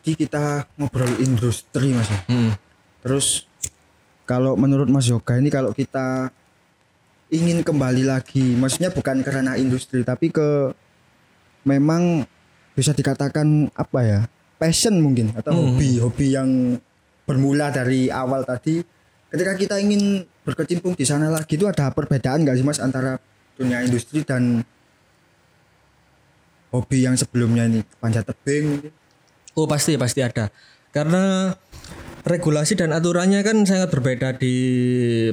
tadi kita ngobrol industri mas. Hmm. Terus kalau menurut Mas Yoga ini kalau kita ingin kembali lagi, maksudnya bukan karena industri tapi ke memang bisa dikatakan apa ya passion mungkin atau hobi hobi yang bermula dari awal tadi. Ketika kita ingin berkecimpung di sana lagi itu ada perbedaan nggak sih Mas antara dunia industri dan hobi yang sebelumnya ini panjat tebing mungkin? Oh pasti pasti ada. Karena regulasi dan aturannya kan sangat berbeda di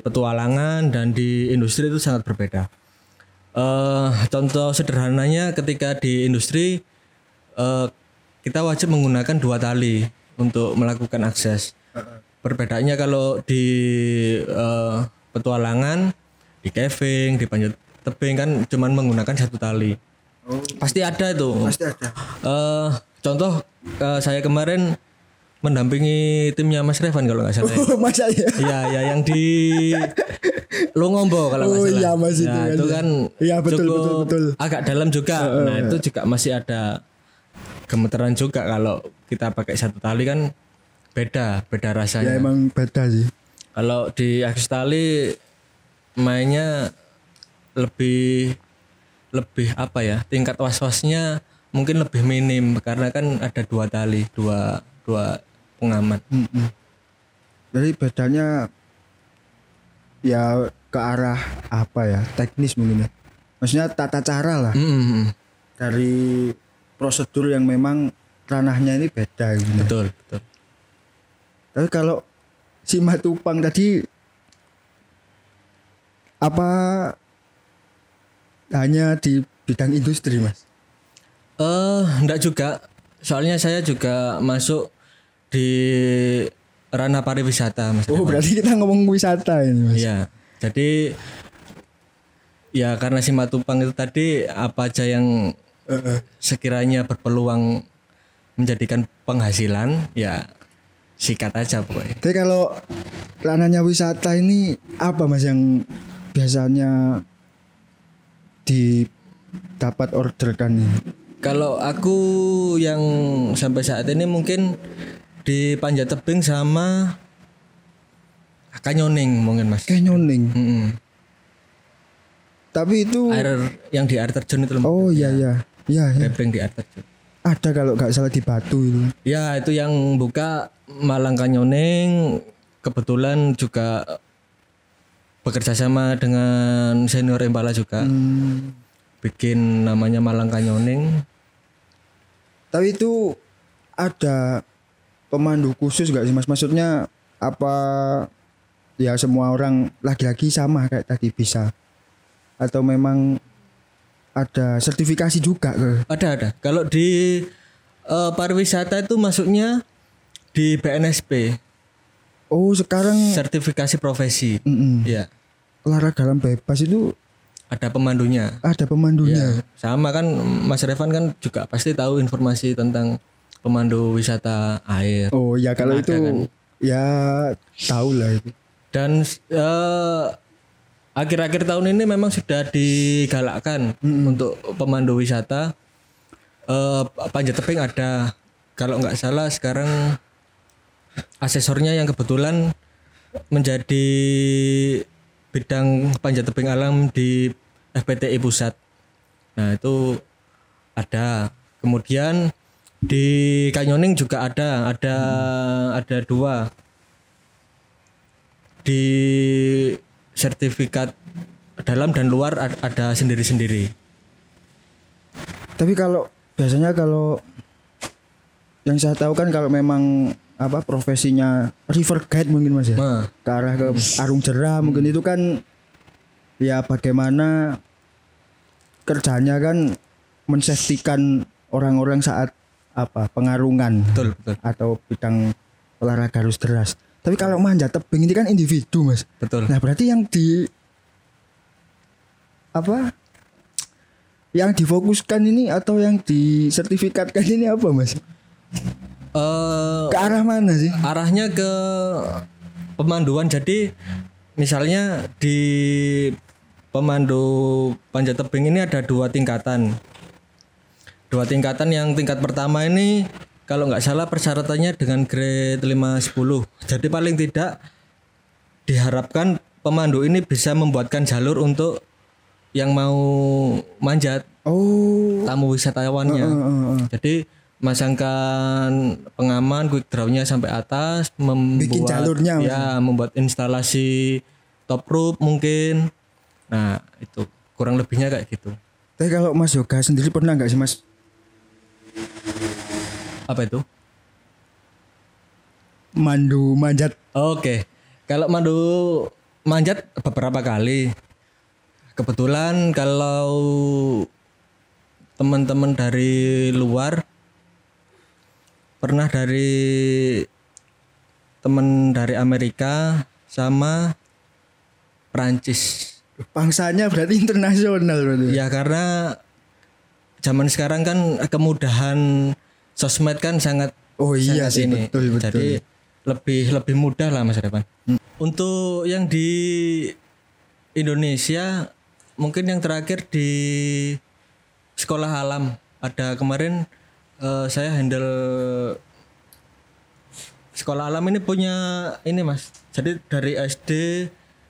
petualangan dan di industri itu sangat berbeda. Eh contoh sederhananya ketika di industri eh kita wajib menggunakan dua tali untuk melakukan akses. Perbedaannya kalau di eh, petualangan, di caving, di panjat tebing kan cuman menggunakan satu tali. Oh, Pasti ada itu. pasti ada. Eh contoh eh, saya kemarin mendampingi timnya Mas Revan kalau nggak salah. ya. Oh, masa ya? Iya, ya yang di Longombo kalau nggak Oh, salah. iya, Mas, itu Ya, kan. itu kan Iya, betul, cukup betul, betul. agak dalam juga. Nah, itu juga masih ada gemeteran juga kalau kita pakai satu tali kan beda, beda Ya rasanya. emang beda sih. Kalau di akses tali mainnya lebih lebih apa ya? Tingkat was-wasnya mungkin lebih minim karena kan ada dua tali, dua dua pengaman. Mm-mm. Jadi bedanya ya ke arah apa ya teknis mungkin ya. Maksudnya tata cara lah Mm-mm. dari prosedur yang memang ranahnya ini beda gitu. Betul, betul. Tapi kalau si Matupang tadi apa hanya di bidang industri mas? Eh, enggak juga. Soalnya saya juga masuk di ranah pariwisata, Mas. Oh berarti kita ngomong wisata ini mas? Iya. Jadi ya karena Simatupang itu tadi apa aja yang sekiranya berpeluang menjadikan penghasilan, ya sikat aja pokoknya. Tapi kalau ranahnya wisata ini apa mas yang biasanya didapat orderkan ini? Kalau aku yang sampai saat ini mungkin di panjat tebing sama kanyoning mungkin mas. Canyoning. Mm-mm. Tapi itu Air yang di air terjun itu loh. oh iya iya iya ya. Tebing di air terjun. ada kalau nggak salah di Batu itu. Ya itu yang buka Malang Kanyoning kebetulan juga bekerja sama dengan senior Embala juga Hmm. bikin namanya Malang Kanyoning. Tapi itu ada pemandu khusus nggak sih mas? Maksudnya apa ya semua orang laki-laki sama kayak tadi bisa atau memang ada sertifikasi juga Ada ada. Kalau di eh, pariwisata itu masuknya di BNSP Oh sekarang sertifikasi profesi. mm-mm, Ya olahraga alam bebas itu ada pemandunya. ada pemandunya. Ya, sama kan Mas Revan kan juga pasti tahu informasi tentang pemandu wisata air. Oh ya kalau itu kan? ya tahu lah itu. Dan eh, akhir-akhir tahun ini memang sudah digalakkan untuk pemandu wisata. Eh, panjat tebing ada. Kalau nggak salah sekarang asesornya yang kebetulan menjadi bidang panjat tebing alam di FPTI pusat. Nah itu ada. Kemudian di Canyoning juga ada, ada ada dua di sertifikat dalam dan luar ad- ada sendiri-sendiri. Tapi kalau biasanya kalau yang saya tahu kan kalau memang apa profesinya river guide mungkin mas ya Nah, ke arah ke arung jeram mungkin itu kan ya bagaimana kerjanya kan mensafetikan orang-orang saat apa pengarungan betul betul atau bidang olahraga harus deras. Tapi kalau manjat tebing ini kan individu mas. betul. Nah berarti yang di apa? Yang difokuskan ini atau yang disertifikatkan ini apa mas? Eh, Ke arah mana sih? arahnya ke pemanduan. Jadi misalnya di pemandu panjat tebing ini ada dua tingkatan. Dua tingkatan yang tingkat pertama ini kalau nggak salah persyaratannya dengan grade 510. Jadi paling tidak diharapkan pemandu ini bisa membuatkan jalur untuk yang mau manjat Oh. tamu wisatawannya. Heeh, heeh. Jadi masangkan pengaman quick draw-nya sampai atas, membuat Bikin jalurnya ya, membuat instalasi top rope mungkin. Nah, itu kurang lebihnya kayak gitu. Tapi kalau Mas Yoga sendiri pernah nggak sih Mas Apa itu? mandu manjat? Oke. Kalau mandu manjat beberapa kali. Kebetulan kalau teman-teman dari luar pernah dari teman dari Amerika sama Prancis. Bangsanya berarti internasional berarti. Ya karena zaman sekarang kan kemudahan sosmed kan sangat Oh iya sangat sih ini. betul betul. Jadi lebih lebih mudah lah Mas Revan. Untuk yang di Indonesia mungkin yang terakhir di sekolah alam ada kemarin eh, saya handle sekolah alam ini punya ini Mas. Jadi dari SD,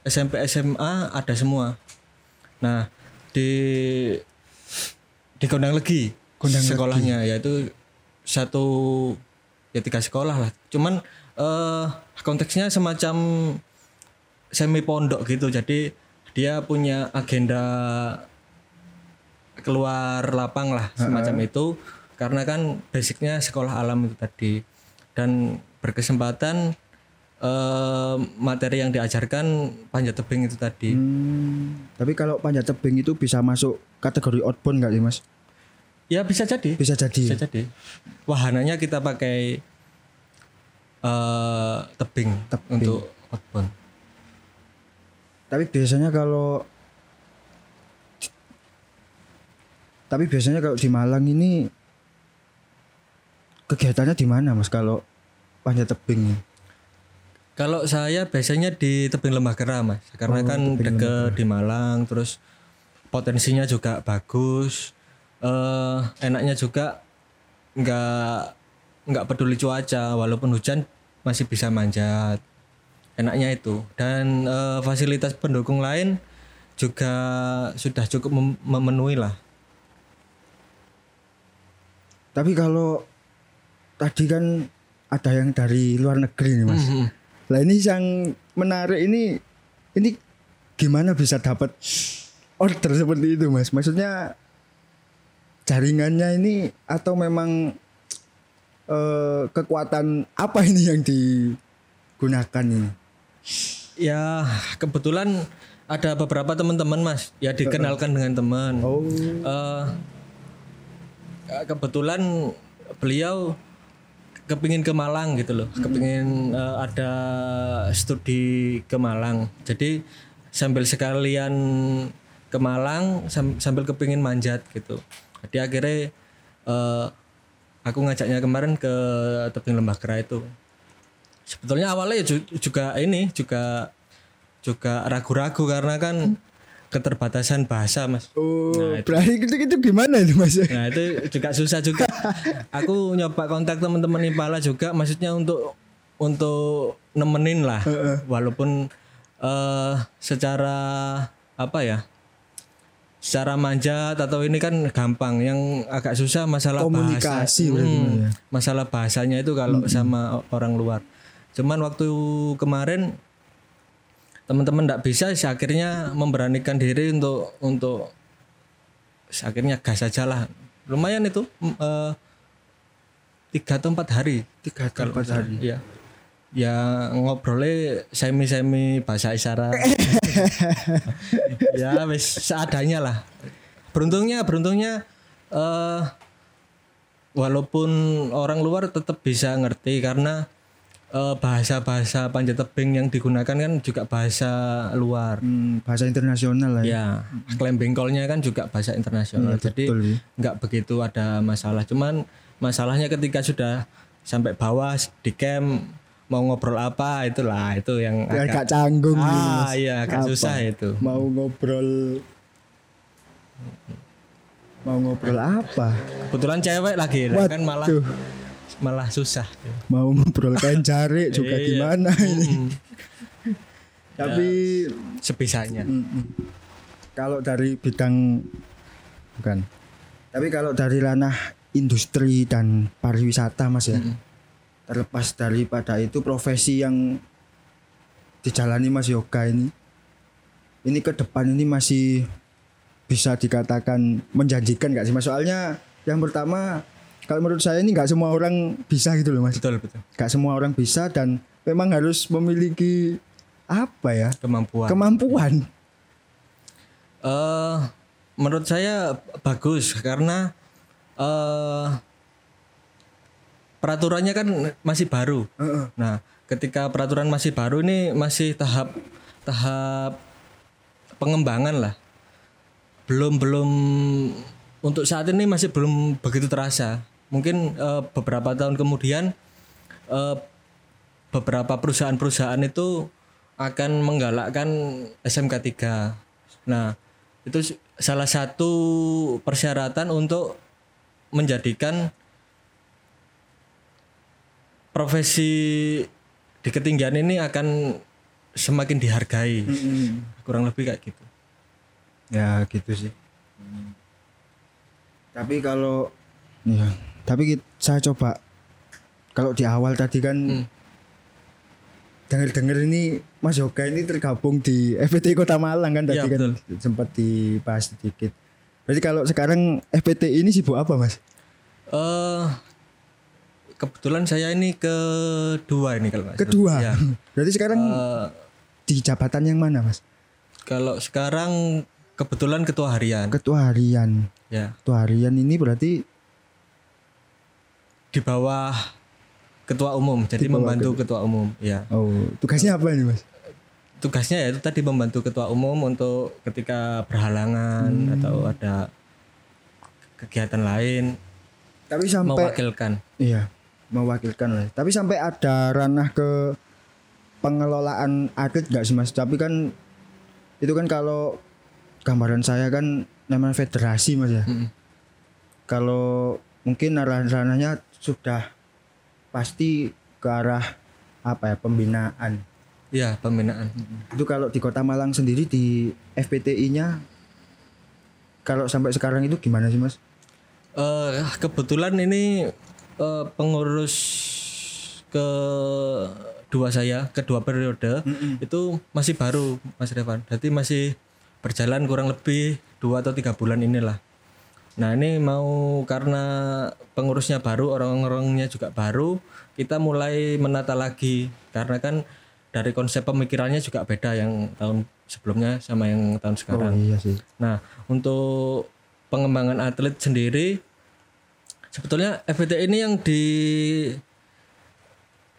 SMP, SMA ada semua. Nah, di di Gondang Legi Gondang Legi. sekolahnya yaitu satu ya tiga sekolah lah. Cuman eh konteksnya semacam semi pondok gitu. Jadi dia punya agenda keluar lapang lah semacam itu karena kan basicnya sekolah alam itu tadi dan berkesempatan eh, materi yang diajarkan panjat tebing itu tadi Hmm, tapi kalau panjat tebing itu bisa masuk kategori outbound nggak sih Mas? ya bisa jadi Bisa jadi. bisa jadi wahananya kita pakai eh tebing, Tebing. untuk outbound Tapi biasanya kalau Tapi biasanya kalau di Malang ini kegiatannya di mana Mas kalau panjat tebing? Kalau saya biasanya di tebing lembah kera mas, karena kan deket di Malang, terus potensinya juga bagus, eh enaknya juga nggak nggak peduli cuaca, walaupun hujan masih bisa manjat, enaknya itu. Dan eh, fasilitas pendukung lain juga sudah cukup mem- memenuhi lah. Tapi kalau tadi kan ada yang dari luar negeri nih Mas. Mhm. Lah ini yang menarik ini ini gimana bisa dapat order seperti itu Mas? Maksudnya jaringannya ini atau memang eh, kekuatan apa ini yang digunakan ini? Ya kebetulan ada beberapa teman-teman mas, ya dikenalkan dengan teman. Oh, Eh, kebetulan beliau kepingin ke Malang gitu loh, kepingin eh, ada studi ke Malang. Jadi sambil sekalian ke Malang sam- sambil kepingin manjat gitu. Jadi akhirnya eh, aku ngajaknya kemarin ke tebing lembah kera itu. Sebetulnya awalnya ya ju- juga ini juga juga ragu-ragu karena kan keterbatasan bahasa mas. oh berarti itu, itu gimana itu Mas? Nah itu juga susah juga. Aku nyoba kontak teman-teman Impala juga, maksudnya untuk untuk nemenin lah, walaupun eh secara apa ya, secara manjat atau ini kan gampang. Yang agak susah masalah Komunikasi bahasa. berarti, Hmm, Mas, ya? masalah bahasanya itu kalau sama orang luar. Cuman waktu kemarin teman-teman tidak bisa, sih akhirnya memberanikan diri untuk untuk akhirnya gas aja lah. Lumayan itu eh, tiga atau empat hari. Tiga atau empat hari. ya ya ngobrolnya semi semi bahasa isyarat. Ya wis seadanya lah. Beruntungnya beruntungnya eh walaupun orang luar tetap bisa ngerti karena bahasa-bahasa panjat tebing yang digunakan kan juga bahasa luar Hmm, bahasa internasional lah ya. Ya, klaim bengkolnya kan juga bahasa internasional. Iya, Jadi ya. nggak begitu ada masalah. Cuman masalahnya ketika sudah sampai bawah di camp mau ngobrol apa itulah itu yang Ya, agak agak canggung ah iya agak Apa? susah itu. Mau ngobrol mau ngobrol apa? Kebetulan cewek lagi lah, kan malah Waduh. Malah susah. Mau ngobrolkan jari juga Iya. gimana ini. Tapi sebisanya. mm-mm. kalau dari bidang bukan. Tapi kalau dari ranah industri dan pariwisata Mas ya. Mm-mm. Terlepas daripada itu profesi yang dijalani Mas Yoga ini ini ke depan ini masih bisa dikatakan menjanjikan gak sih Mas? Soalnya yang pertama kalau menurut saya ini nggak semua orang bisa gitu loh Mas. Betul betul. Gak semua orang bisa dan memang harus memiliki apa ya Kemampuan. kemampuan. Eh, menurut saya bagus karena eh peraturannya kan masih baru. Heeh. Nah, ketika peraturan masih baru ini masih tahap tahap pengembangan lah. Belum belum untuk saat ini masih belum begitu terasa. Mungkin eh, beberapa tahun kemudian eh, beberapa perusahaan-perusahaan itu akan menggalakkan SMK 3. Nah, itu salah satu persyaratan untuk menjadikan profesi di ketinggian ini akan semakin dihargai. Kurang lebih kayak gitu. Ya gitu sih. Tapi kalau ya, tapi saya coba kalau di awal tadi kan Hmm. dengar-dengar ini Mas Yoga ini tergabung di FPT Kota Malang kan tadi Iya, kan sempat dibahas sedikit. Berarti kalau sekarang FPT ini sibuk apa Mas? Eh kebetulan saya ini kedua ini kalau salah. Kedua. Ya. Berarti sekarang Eh, di jabatan yang mana Mas? kalau sekarang kebetulan ketua harian. Ketua harian. Ya, Ketua harian ini berarti di bawah ketua umum. Jadi membantu ketua umum. Ya. oh tugasnya apa ini Mas? tugasnya ya itu tadi membantu ketua umum untuk ketika berhalangan Hmm. atau ada kegiatan lain Tapi sampai mewakilkan. Iya, mewakilkan lah. Tapi sampai ada ranah ke pengelolaan atlet gak sih mas? Tapi kan itu kan kalau gambaran saya kan namanya federasi mas ya. Mm. Kalau mungkin ranah-ranahnya sudah pasti ke arah apa ya pembinaan. Ya pembinaan. Itu kalau di Kota Malang sendiri di FPTI-nya kalau sampai sekarang itu gimana sih mas? Eh, kebetulan ini eh, pengurus ke dua saya kedua periode itu masih baru Mas Revan. Jadi masih berjalan kurang lebih dua atau tiga bulan inilah. Nah ini mau karena pengurusnya baru orang-orangnya juga baru kita mulai menata lagi karena kan dari konsep pemikirannya juga beda yang tahun sebelumnya sama yang tahun sekarang. Oh iya sih. Nah, untuk pengembangan atlet sendiri sebetulnya FPT ini yang di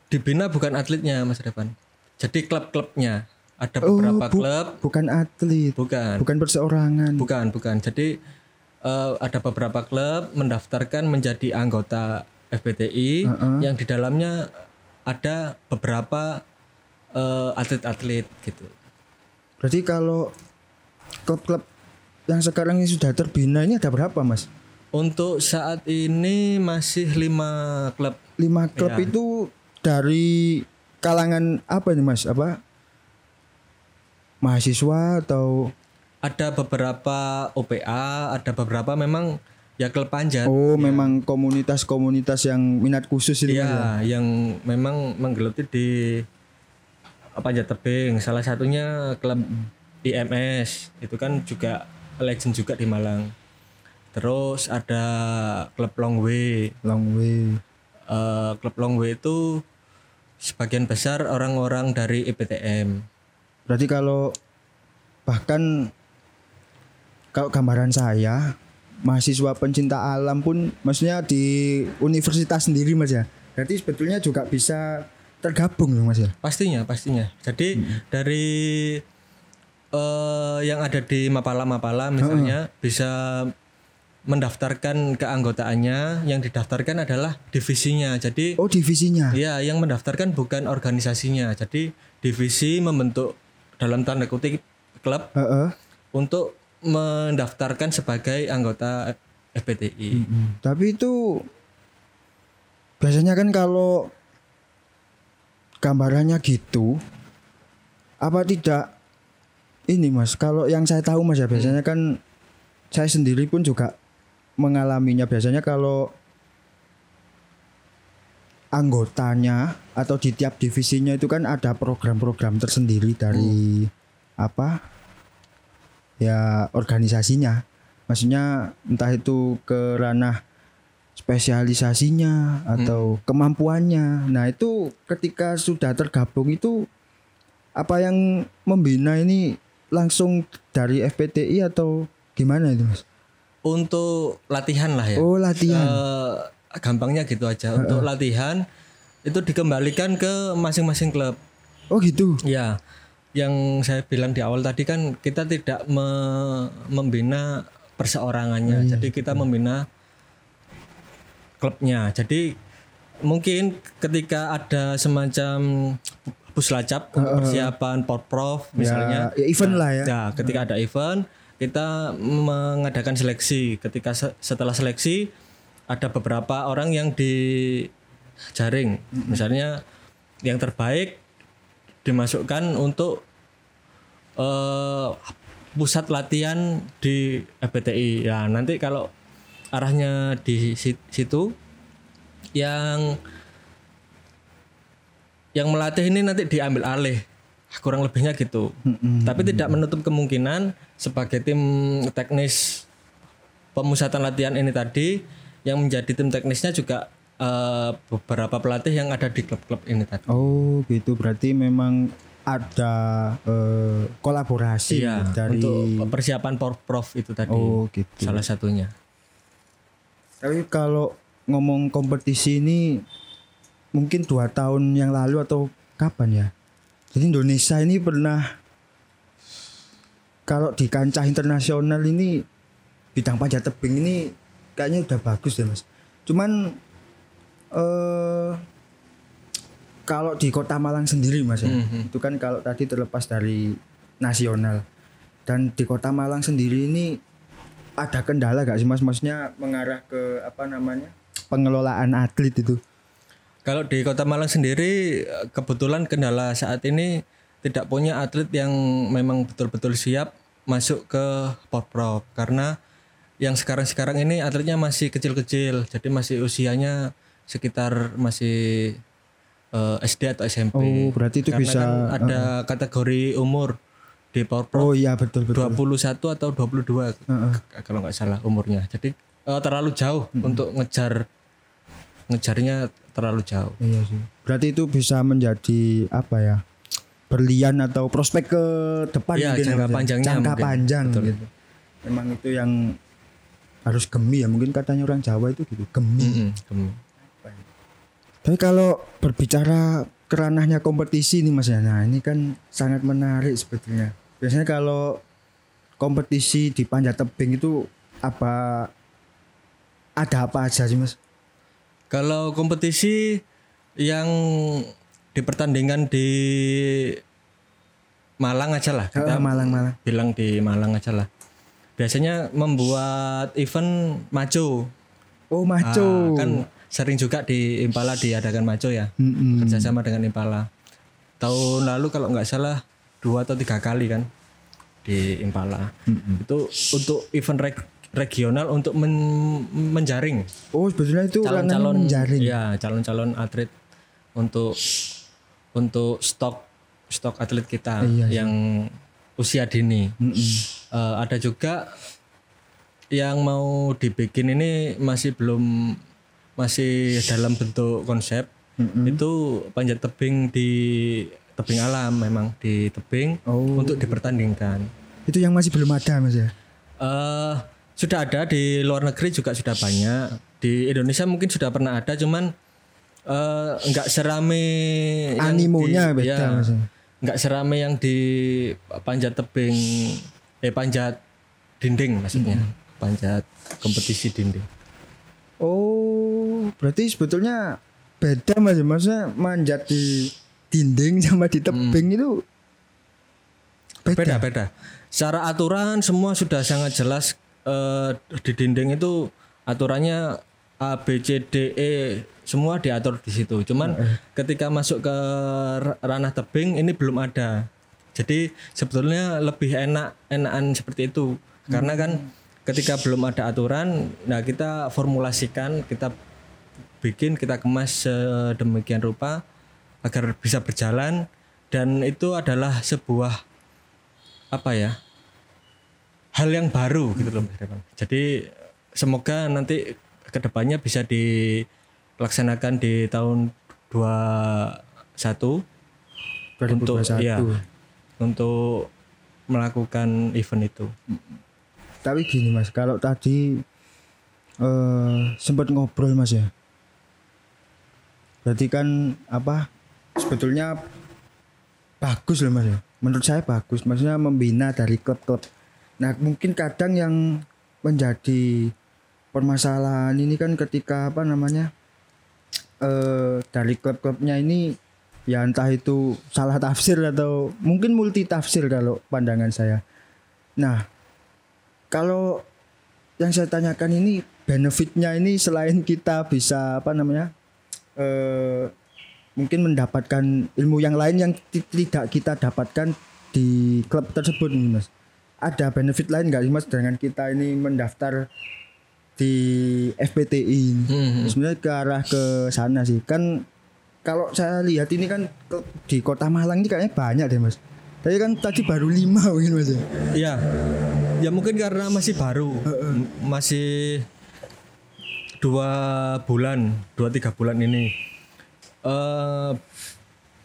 dibina bukan atletnya Mas Revan. Jadi klub-klubnya. Ada beberapa Oh, bu- klub, Bukan atlet, bukan. bukan perseorangan. Bukan, bukan. Jadi eh, ada beberapa klub mendaftarkan menjadi anggota FPTI yang di dalamnya ada beberapa eh, atlet-atlet gitu. Berarti kalau klub-klub yang sekarang ini sudah terbina ini ada berapa mas? Untuk saat ini masih lima klub. Lima klub Iya. itu dari kalangan apa nih mas? Apa mahasiswa atau Ada beberapa OPA, ada beberapa memang ya klub panjat. oh memang komunitas-komunitas yang minat khusus mas? Iya, yang memang menggeluti di panjat tebing. Salah satunya klub IMS. Itu kan juga legend juga di Malang. Terus ada klub Longway. Long way. Eh, klub Longway itu sebagian besar orang-orang dari IPTM. Berarti kalau bahkan kalau gambaran saya mahasiswa pencinta alam pun maksudnya di universitas sendiri mas ya. Berarti sebetulnya juga bisa tergabung loh mas ya. Pastinya, pastinya. Jadi dari eh yang ada di Mapala-Mapala misalnya bisa mendaftarkan keanggotaannya, yang didaftarkan adalah divisinya. Jadi Oh divisinya. ya yang mendaftarkan bukan organisasinya. Jadi divisi membentuk dalam tanda kutip klub Heeh. untuk mendaftarkan sebagai anggota FPTI. Tapi itu biasanya kan kalau gambarannya gitu apa tidak ini mas kalau yang saya tahu mas ya biasanya kan saya sendiri pun juga mengalaminya biasanya kalau anggotanya atau di tiap divisinya itu kan ada program-program tersendiri dari apa? Ya organisasinya. Maksudnya entah itu ke ranah spesialisasinya atau kemampuannya. Nah itu ketika sudah tergabung itu apa yang membina ini langsung dari FPTI atau gimana itu mas? Untuk latihan lah ya. oh latihan. Eh, gampangnya gitu aja. Untuk latihan itu dikembalikan ke masing-masing klub. oh gitu Ya, yang saya bilang di awal tadi kan kita tidak me- membina perseorangannya. Jadi kita membina klubnya. Jadi mungkin ketika ada semacam puslacap persiapan porprov misalnya ya event lah ya Ya, ketika ada event, kita mengadakan seleksi. Ketika se- setelah seleksi, ada beberapa orang yang dijaring. Misalnya yang terbaik dimasukkan untuk eh, pusat latihan di FPTI. Ya, nanti kalau arahnya di si- situ yang yang melatih ini nanti diambil alih kurang lebihnya gitu tapi tidak menutup kemungkinan sebagai tim teknis pemusatan latihan ini tadi yang menjadi tim teknisnya juga eh, beberapa pelatih yang ada di klub-klub ini tadi Oh gitu berarti memang ada eh, kolaborasi iya dari untuk persiapan porprov itu tadi oh gitu. salah satunya Tapi kalau ngomong kompetisi ini mungkin dua tahun yang lalu atau kapan ya? Jadi Indonesia ini pernah kalau di kancah internasional ini bidang panjat tebing ini kayaknya udah bagus deh mas. Cuman eh kalau di kota Malang sendiri mas ya, Mhm. itu kan kalau tadi terlepas dari nasional dan di kota Malang sendiri ini ada kendala gak sih mas maksudnya mengarah ke apa namanya pengelolaan atlet itu Kalau di Kota Malang sendiri kebetulan kendala saat ini tidak punya atlet yang memang betul-betul siap masuk ke Porprov karena yang sekarang-sekarang ini atletnya masih kecil-kecil jadi masih usianya sekitar masih eh, SD atau SMP. oh berarti itu Karena bisa kan ada kategori umur di Porprov oh iya betul betul 21 atau 22 k- kalau nggak salah umurnya. Jadi eh, terlalu jauh untuk ngejar ngejarnya terlalu jauh. iya sih berarti itu bisa menjadi apa ya berlian atau prospek ke depan Iya, ya, jangka ya? panjangnya jangka mungkin. panjang Betul. gitu memang itu yang harus gemi ya mungkin katanya orang Jawa itu gitu gemi Mm-mm, gem- Tapi kalau berbicara keranahnya kompetisi nih Mas ya, nah ini kan sangat menarik sebetulnya. Biasanya kalau kompetisi di panjat tebing itu apa ada apa aja sih Mas? Kalau kompetisi yang dipertandingkan di Malang aja lah. Kita Ah, Malang-Malang. bilang di Malang aja lah. Biasanya membuat event maco. Oh, maco. Ah, kan sering juga di Impala diadakan maco ya. Mm-mm. Kerjasama dengan Impala. Tahun lalu kalau nggak salah dua atau tiga kali kan di Impala. Itu untuk event reg- regional untuk men- menjaring Oh, sebetulnya itu calon-calon menjaring. ya calon-calon atlet untuk untuk stok stok atlet kita Iya yang usia dini. Mm-mm. Eh, ada juga yang mau dibikin ini masih belum masih dalam bentuk konsep. Itu panjat tebing di tebing alam memang di tebing Oh. untuk dipertandingkan. Itu yang masih belum ada Mas ya. eh sudah ada di luar negeri juga sudah banyak. Di Indonesia mungkin sudah pernah ada, cuman eh, nggak serame yang Animonya di- beda, ya, Mas. nggak serame yang di panjat tebing, eh panjat dinding maksudnya, panjat kompetisi dinding. Oh, berarti sebetulnya beda Mas. ya. Maksudnya manjat di dinding sama di tebing itu beda. Beda beda. Secara aturan semua sudah sangat jelas eh, di dinding itu aturannya A B C D E semua diatur di situ. Cuman ketika masuk ke ra- ranah tebing ini belum ada. Jadi sebetulnya lebih enak enakan seperti itu. Karena kan ketika belum ada aturan, nah kita formulasikan, kita bikin, kita kemas sedemikian rupa agar bisa berjalan dan itu adalah sebuah apa ya? hal yang baru gitu loh Mas Revan. Jadi semoga nanti ke depannya bisa dilaksanakan di tahun 21 untuk 2021. ya untuk melakukan event itu. Tapi gini mas, kalau tadi eh sempat ngobrol mas ya. Berarti kan apa? Sebetulnya bagus loh mas ya. Menurut saya bagus. Maksudnya membina dari klub-klub. Nah mungkin kadang yang menjadi permasalahan ini kan ketika apa namanya eh dari klub-klubnya ini ya entah itu salah tafsir atau mungkin multi tafsir kalau pandangan saya. Nah kalau yang saya tanyakan ini benefitnya ini selain kita bisa apa namanya eh mungkin mendapatkan ilmu yang lain yang ti- tidak kita dapatkan di klub tersebut nih, mas ada benefit lain nggak sih mas dengan kita ini mendaftar di FPTI ini? Hmm. sebenarnya ke arah ke sana sih kan kalau saya lihat ini kan di kota Malang ini kayaknya banyak deh mas tapi kan tadi baru lima mungkin mas ya Iya. Ya mungkin karena masih baru, M- masih dua bulan, dua tiga bulan ini. eh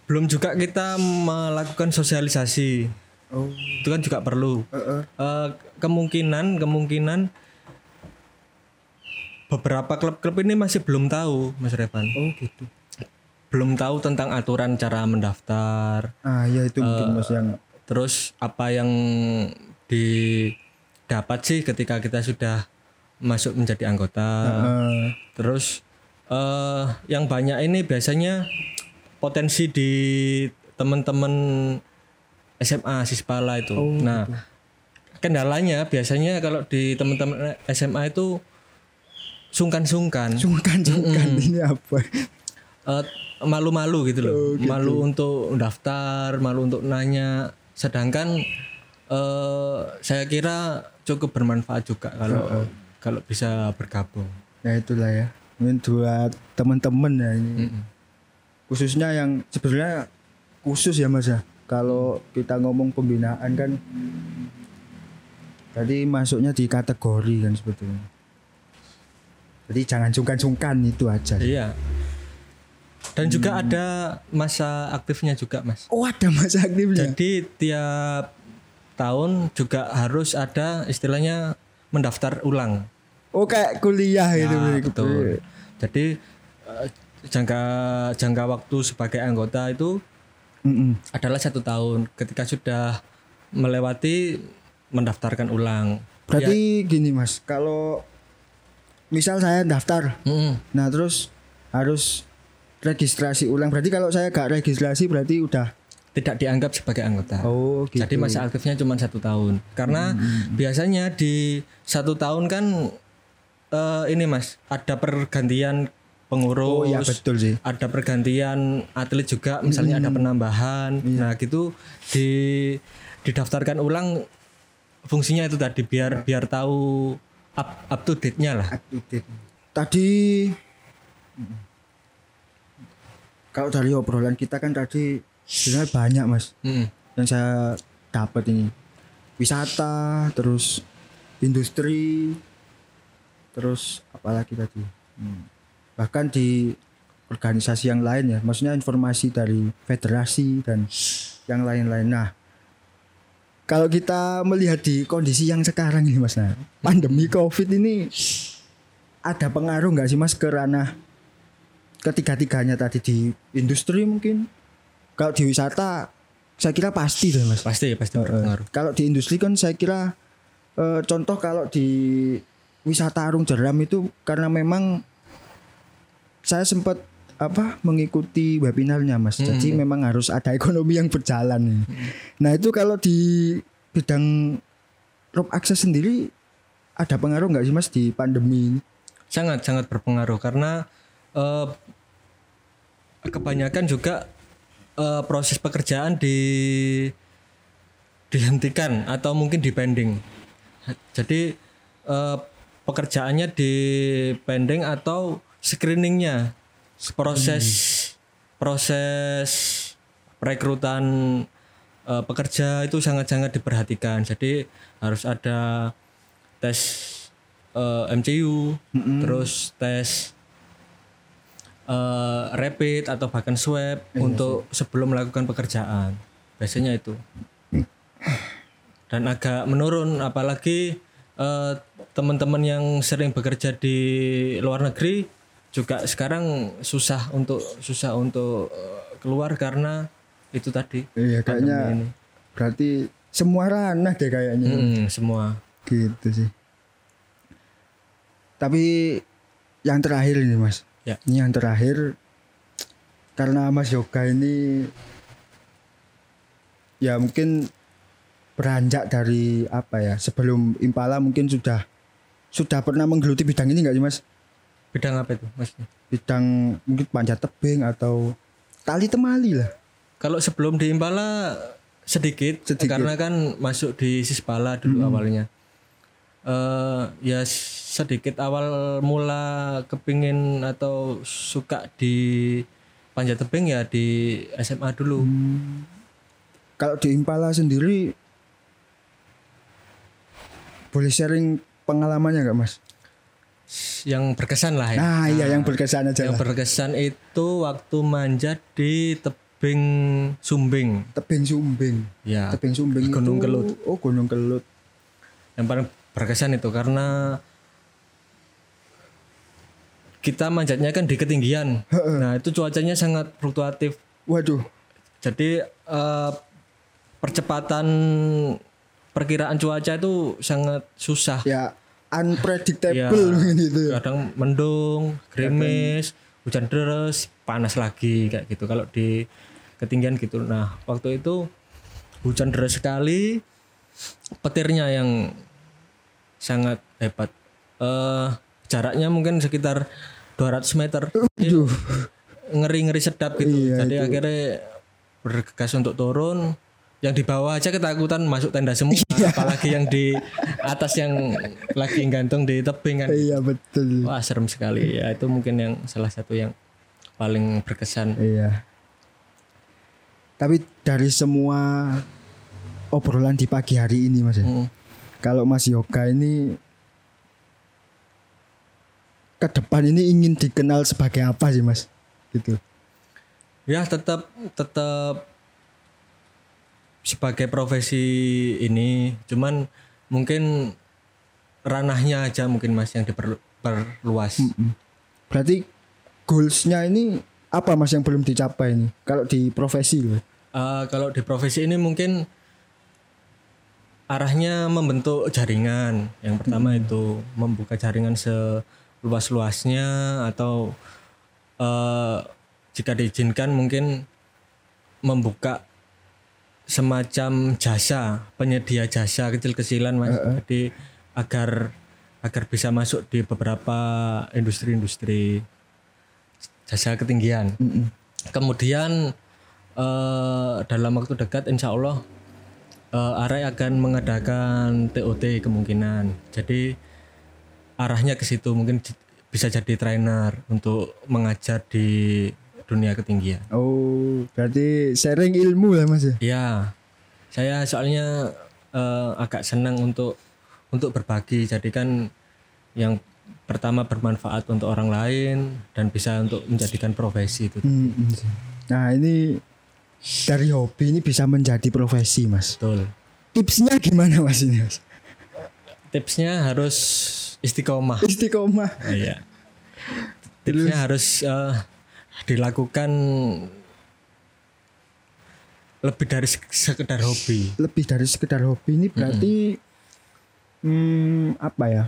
belum juga kita melakukan sosialisasi. oh Itu kan juga perlu. Heeh. Eh, kemungkinan kemungkinan beberapa klub-klub ini masih belum tahu, Mas Revan. oh gitu Belum tahu tentang aturan cara mendaftar. ah ya itu mungkin mas yang Terus apa yang didapat sih ketika kita sudah masuk menjadi anggota. eh, Terus eh yang banyak ini biasanya potensi di teman-teman SMA Sispala itu. nah, kendalanya biasanya kalau di teman-teman SMA itu sungkan-sungkan. sungkan sungkan ini apa Eh, malu-malu gitu loh. Malu untuk daftar, malu untuk nanya. Sedangkan eh saya kira cukup bermanfaat juga kalau kalau bisa bergabung. ya itulah ya mungkin buat teman-teman ya ini khususnya yang sebenarnya khusus ya mas ya kalau kita ngomong pembinaan kan tadi masuknya di kategori kan sebetulnya jadi jangan sungkan-sungkan itu aja Iya. Dan juga ada masa aktifnya juga, Mas. oh ada masa aktifnya Jadi tiap tahun juga harus ada istilahnya mendaftar ulang. oh kayak kuliah gitu Nah, gitu. betul. Jadi eh, jangka jangka waktu sebagai anggota itu Mm-mm. adalah satu tahun. Ketika sudah melewati mendaftarkan ulang. berarti gini mas kalau misal saya daftar Mm-mm. Nah terus harus registrasi ulang. Berarti kalau saya gak registrasi berarti udah. tidak dianggap sebagai anggota. Oh gitu. Jadi masa aktifnya cuma satu tahun. Karena biasanya di satu tahun kan eh, ini mas ada pergantian pengurus. Oh iya betul sih. ada pergantian atlet juga misalnya ada penambahan nah gitu di didaftarkan ulang fungsinya itu tadi biar biar tahu up up to date nya lah Up to date. Tadi kalau dari obrolan kita kan tadi sebenarnya banyak mas Mm. yang saya dapat ini wisata terus industri terus apalagi tadi Hmm. bahkan di organisasi yang lain ya maksudnya informasi dari federasi dan yang lain-lain nah kalau kita melihat di kondisi yang sekarang ini mas nah pandemi covid ini ada pengaruh nggak sih mas ke ranah ketiga-tiganya tadi di industri mungkin. Kalau di wisata saya kira pasti deh mas. Pasti pasti berpengaruh. Kalau di industri kan saya kira eh, contoh kalau di wisata Arung Jeram itu karena memang saya sempat apa mengikuti webinarnya Mas. Jadi memang harus ada ekonomi yang berjalan. Nih. Nah, itu kalau di bidang rope access sendiri ada pengaruh nggak sih Mas di pandemi sangat sangat berpengaruh. Karena eh, kebanyakan juga eh, proses pekerjaan di dihentikan atau mungkin dipending. Jadi eh, pekerjaannya dipending atau screeningnya proses proses perekrutan eh, pekerja itu sangat-sangat diperhatikan. Jadi harus ada tes eh, MCU, terus tes eh, rapid atau bahkan swab untuk sebelum melakukan pekerjaan. Biasanya itu. Dan agak menurun apalagi eh, teman-teman yang sering bekerja di luar negeri juga sekarang susah untuk susah untuk eh, keluar karena itu tadi Iya kayaknya ini. berarti semua ranah deh kayaknya Mm, semua gitu sih. Tapi yang terakhir ini mas, Ya. ini yang terakhir karena Mas Yoga ini ya mungkin beranjak dari apa ya sebelum Impala mungkin sudah sudah pernah menggeluti bidang ini nggak sih mas? bidang apa itu mas Bidang mungkin panjat tebing atau tali temali lah. kalau sebelum di Impala sedikit, Sedikit. karena kan masuk di Sispala dulu awalnya eh ya sedikit awal mula kepingin atau suka di panjat tebing ya di SMA dulu Kalau di Impala sendiri boleh sharing pengalamannya nggak mas? yang berkesan lah ya Nah, iya yang berkesan aja yang lah. berkesan itu waktu manjat di tebing Sumbing Tebing Sumbing. ya Tebing Sumbing Gunung itu, Kelut. Oh, Gunung Kelut. yang paling berkesan itu karena kita manjatnya kan di ketinggian. Nah itu cuacanya sangat fluktuatif. Waduh. Jadi eh, percepatan perkiraan cuaca itu sangat susah. Ya unpredictable Ya. gitu. Kadang mendung, gerimis, hujan deras, panas lagi kayak gitu. Kalau di ketinggian gitu. Nah waktu itu hujan deras sekali, petirnya yang sangat hebat. Eh jaraknya mungkin sekitar 200 meter. Ngeri-ngeri sedap gitu. Iya, Jadi akhirnya bergegas untuk turun. Yang di bawah aja ketakutan masuk tenda semua, Iya. apalagi yang di atas yang lagi gantung di tebing kan. Iya betul. Wah serem sekali ya itu mungkin yang salah satu yang paling berkesan. Iya. Tapi dari semua obrolan di pagi hari ini Mas ya. Hmm. Kalau Mas Yoga ini ke depan ini ingin dikenal sebagai apa sih Mas? Gitu. Ya tetap tetap sebagai profesi ini, cuman mungkin ranahnya aja mungkin mas yang diperluas. Berarti goalsnya ini apa Mas yang belum dicapai ini? Kalau di profesi loh. Eh, kalau di profesi ini mungkin arahnya membentuk jaringan. Yang pertama itu membuka jaringan seluas-luasnya atau eh, jika diizinkan mungkin membuka semacam jasa penyedia jasa kecil-kecilan mas. Jadi agar agar bisa masuk di beberapa industri-industri jasa ketinggian. Kemudian eh, dalam waktu dekat insya Allah eh, Arai akan mengadakan TOT kemungkinan. Jadi arahnya ke situ mungkin bisa jadi trainer untuk mengajar di dunia ketinggian. Oh, berarti sharing ilmu lah Mas ya. Ya, saya soalnya eh, agak senang untuk untuk berbagi. Jadi kan yang pertama bermanfaat untuk orang lain dan bisa untuk menjadikan profesi itu. Hmm, hmm. Nah, ini dari hobi ini bisa menjadi profesi, Mas. Betul. Tipsnya gimana Mas ini, Mas? Tipsnya harus istiqomah. Istiqomah. Iya. Tipsnya harus eh, dilakukan lebih dari sek- sekedar hobi. Lebih dari sekedar hobi ini berarti hmm, apa ya?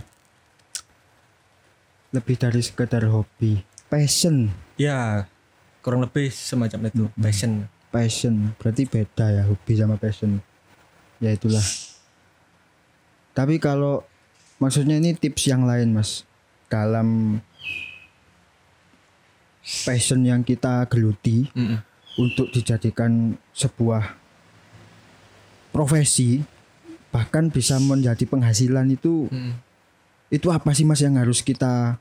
Lebih dari sekedar hobi. Passion. Ya, kurang lebih semacam itu, passion. Passion. Berarti beda ya hobi sama passion. Ya itulah. Tapi kalau maksudnya ini tips yang lain, Mas. Dalam passion yang kita geluti Mm-mm. untuk dijadikan sebuah profesi bahkan bisa menjadi penghasilan itu Mm-mm. itu apa sih mas yang harus kita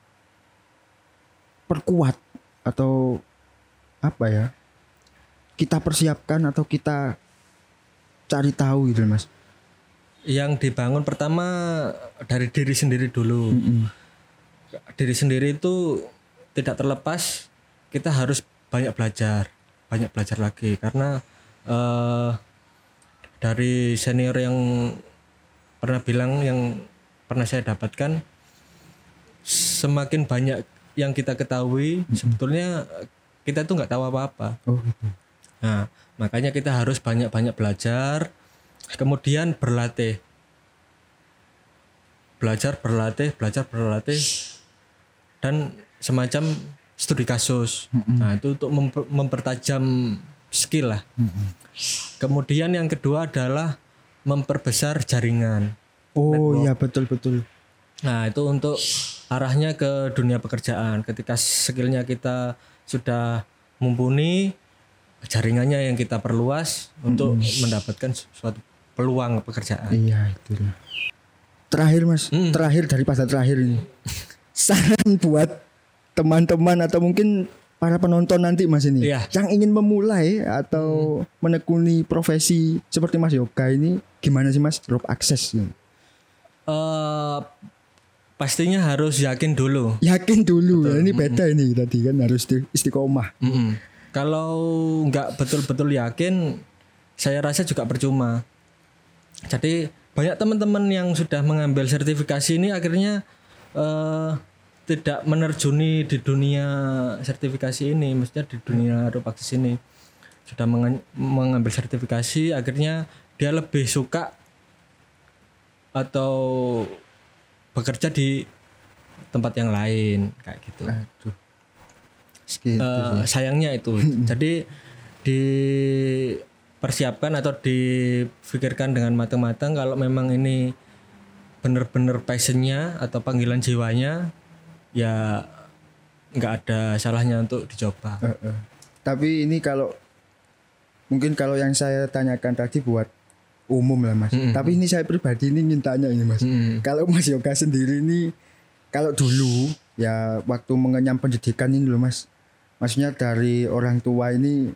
perkuat atau apa ya kita persiapkan atau kita cari tahu gitu mas Yang dibangun pertama dari diri sendiri dulu. Mm-mm. Diri sendiri itu tidak terlepas kita harus banyak belajar, banyak belajar lagi karena eh, dari senior yang pernah bilang yang pernah saya dapatkan semakin banyak yang kita ketahui sebetulnya kita tuh nggak tahu apa-apa. oh gitu. Nah, makanya kita harus banyak-banyak belajar, kemudian berlatih. Belajar, berlatih, belajar, berlatih dan semacam studi kasus. Nah, itu untuk memper- mempertajam skill lah. Kemudian yang kedua adalah memperbesar jaringan. oh iya betul betul Nah, itu untuk arahnya ke dunia pekerjaan. Ketika skillnya kita sudah mumpuni, jaringannya yang kita perluas untuk mendapatkan suatu peluang pekerjaan. iya itu terakhir mas Mm. terakhir daripada terakhir ini saran buat teman-teman atau mungkin para penonton nanti mas ini Iya. yang ingin memulai atau menekuni profesi seperti mas yoga ini gimana sih mas drop akses ini? Eh, pastinya harus yakin dulu. yakin dulu ini beda ini tadi kan harus istiqomah Mm-mm. Kalau nggak betul-betul yakin, saya rasa juga percuma. Jadi banyak teman-teman yang sudah mengambil sertifikasi ini akhirnya eh, tidak menerjuni di dunia sertifikasi ini, maksudnya di dunia Rupaksis ini sudah menga- mengambil sertifikasi, akhirnya dia lebih suka atau bekerja di tempat yang lain kayak gitu. aduh Segitu sih. sayangnya itu. Jadi dipersiapkan atau dipikirkan dengan matang-matang kalau memang ini benar-benar passionnya atau panggilan jiwanya ya nggak ada salahnya untuk dicoba. Eh, eh. tapi ini kalau mungkin kalau yang saya tanyakan tadi buat umum lah mas Mm-mm. tapi ini saya pribadi ini ingin tanya ini mas Mm-mm. kalau mas yoga sendiri ini kalau dulu ya waktu mengenyam pendidikan ini loh mas maksudnya dari orang tua ini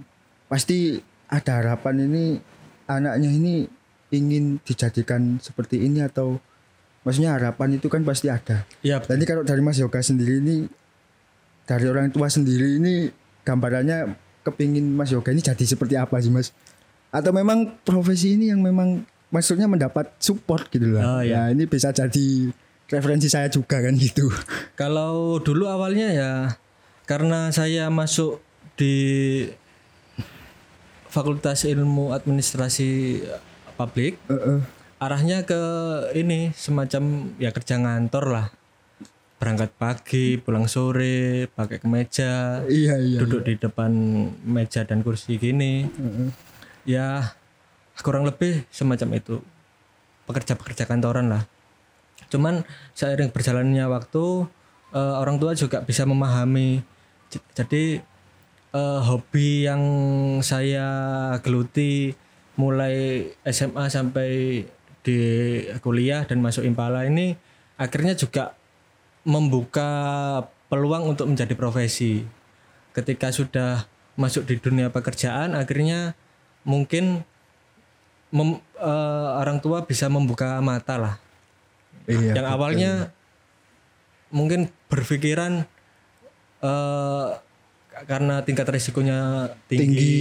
pasti ada harapan ini anaknya ini ingin dijadikan seperti ini atau maksudnya harapan itu kan pasti ada Ya, Jadi kalau dari Mas Yoga sendiri ini dari orang tua sendiri ini gambarannya kepingin Mas Yoga ini jadi seperti apa sih Mas? Atau memang profesi ini yang memang maksudnya mendapat support gitu loh. Oh, iya. Ya ini bisa jadi referensi saya juga kan gitu. kalau dulu awalnya ya karena saya masuk di Fakultas Ilmu Administrasi Publik Heeh. arahnya ke ini semacam ya kerja ngantor lah berangkat pagi pulang sore pakai kemeja iya iya. duduk di depan meja dan kursi gini Heeh. ya kurang lebih semacam itu pekerja-pekerja kantoran lah cuman seiring berjalannya waktu eh, orang tua juga bisa memahami jadi eh, hobi yang saya geluti mulai SMA sampai di kuliah dan masuk Impala ini akhirnya juga membuka peluang untuk menjadi profesi ketika sudah masuk di dunia pekerjaan akhirnya mungkin mem- eh, orang tua bisa membuka mata lah Iya. yang awalnya mungkin berpikiran eh karena tingkat risikonya tinggi, Tinggi.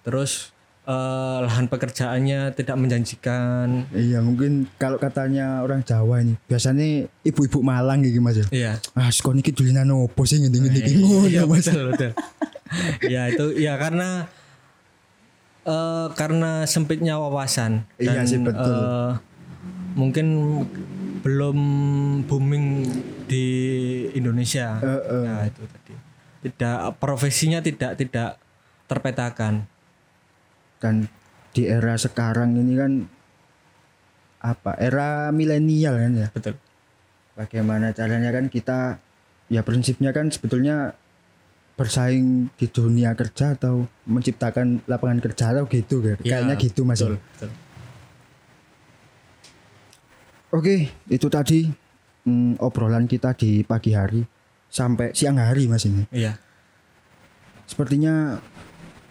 terus eh, lahan pekerjaannya tidak menjanjikan Iya mungkin kalau katanya orang Jawa ini biasanya ibu-ibu Malang gitu Mas ya. iya Ah sekon iki dulinan opo sih ngene-ngene iki ngono Iya, Mas. betul betul ya itu ya karena eh karena sempitnya wawasan Iya sih, betul. eh, mungkin belum booming di Indonesia Heeh. Nah, itu tidak profesinya tidak tidak terpetakan dan di era sekarang ini kan apa era milenial kan ya betul bagaimana caranya kan kita ya prinsipnya kan sebetulnya bersaing di dunia kerja atau menciptakan lapangan kerja atau gitu kan. Ya, Kayaknya gitu Mas. betul, betul. Oke, itu tadi mm, obrolan kita di pagi hari sampai siang hari Mas ini. Iya. Sepertinya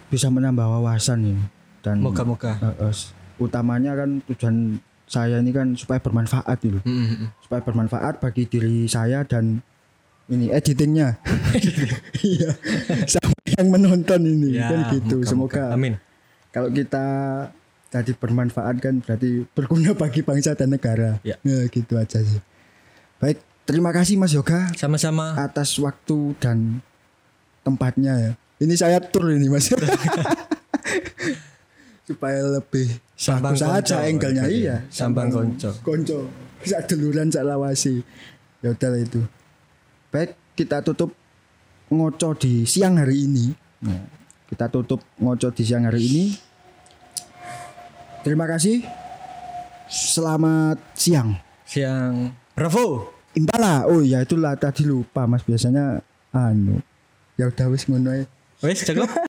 bisa menambah wawasan ini dan Moga-moga. eh, eh, utamanya kan tujuan saya ini kan supaya bermanfaat gitu. Mm, mm, mm. supaya bermanfaat bagi diri saya dan ini editingnya iya sama yang menonton ini Ya, kan gitu moga-moga. semoga Amin. kalau kita tadi bermanfaat kan berarti berguna bagi bangsa dan negara Ya. gitu aja sih baik terima kasih Mas Yoga Sama-sama. atas waktu dan tempatnya ya. Ini saya tur ini Mas. Supaya lebih Sambang bagus aja konco. angle-nya. Iya. Sambang konco. konco. Sak duluran sak lawasi. Ya udah lah itu. Baik kita tutup ngoco di siang hari ini. Nah, kita tutup ngoco di siang hari ini. Terima kasih. Selamat siang. Siang. Bravo. Impala oh ya itulah tadi lupa mas biasanya anu ya udah wis ngono ae. Wes, cukup.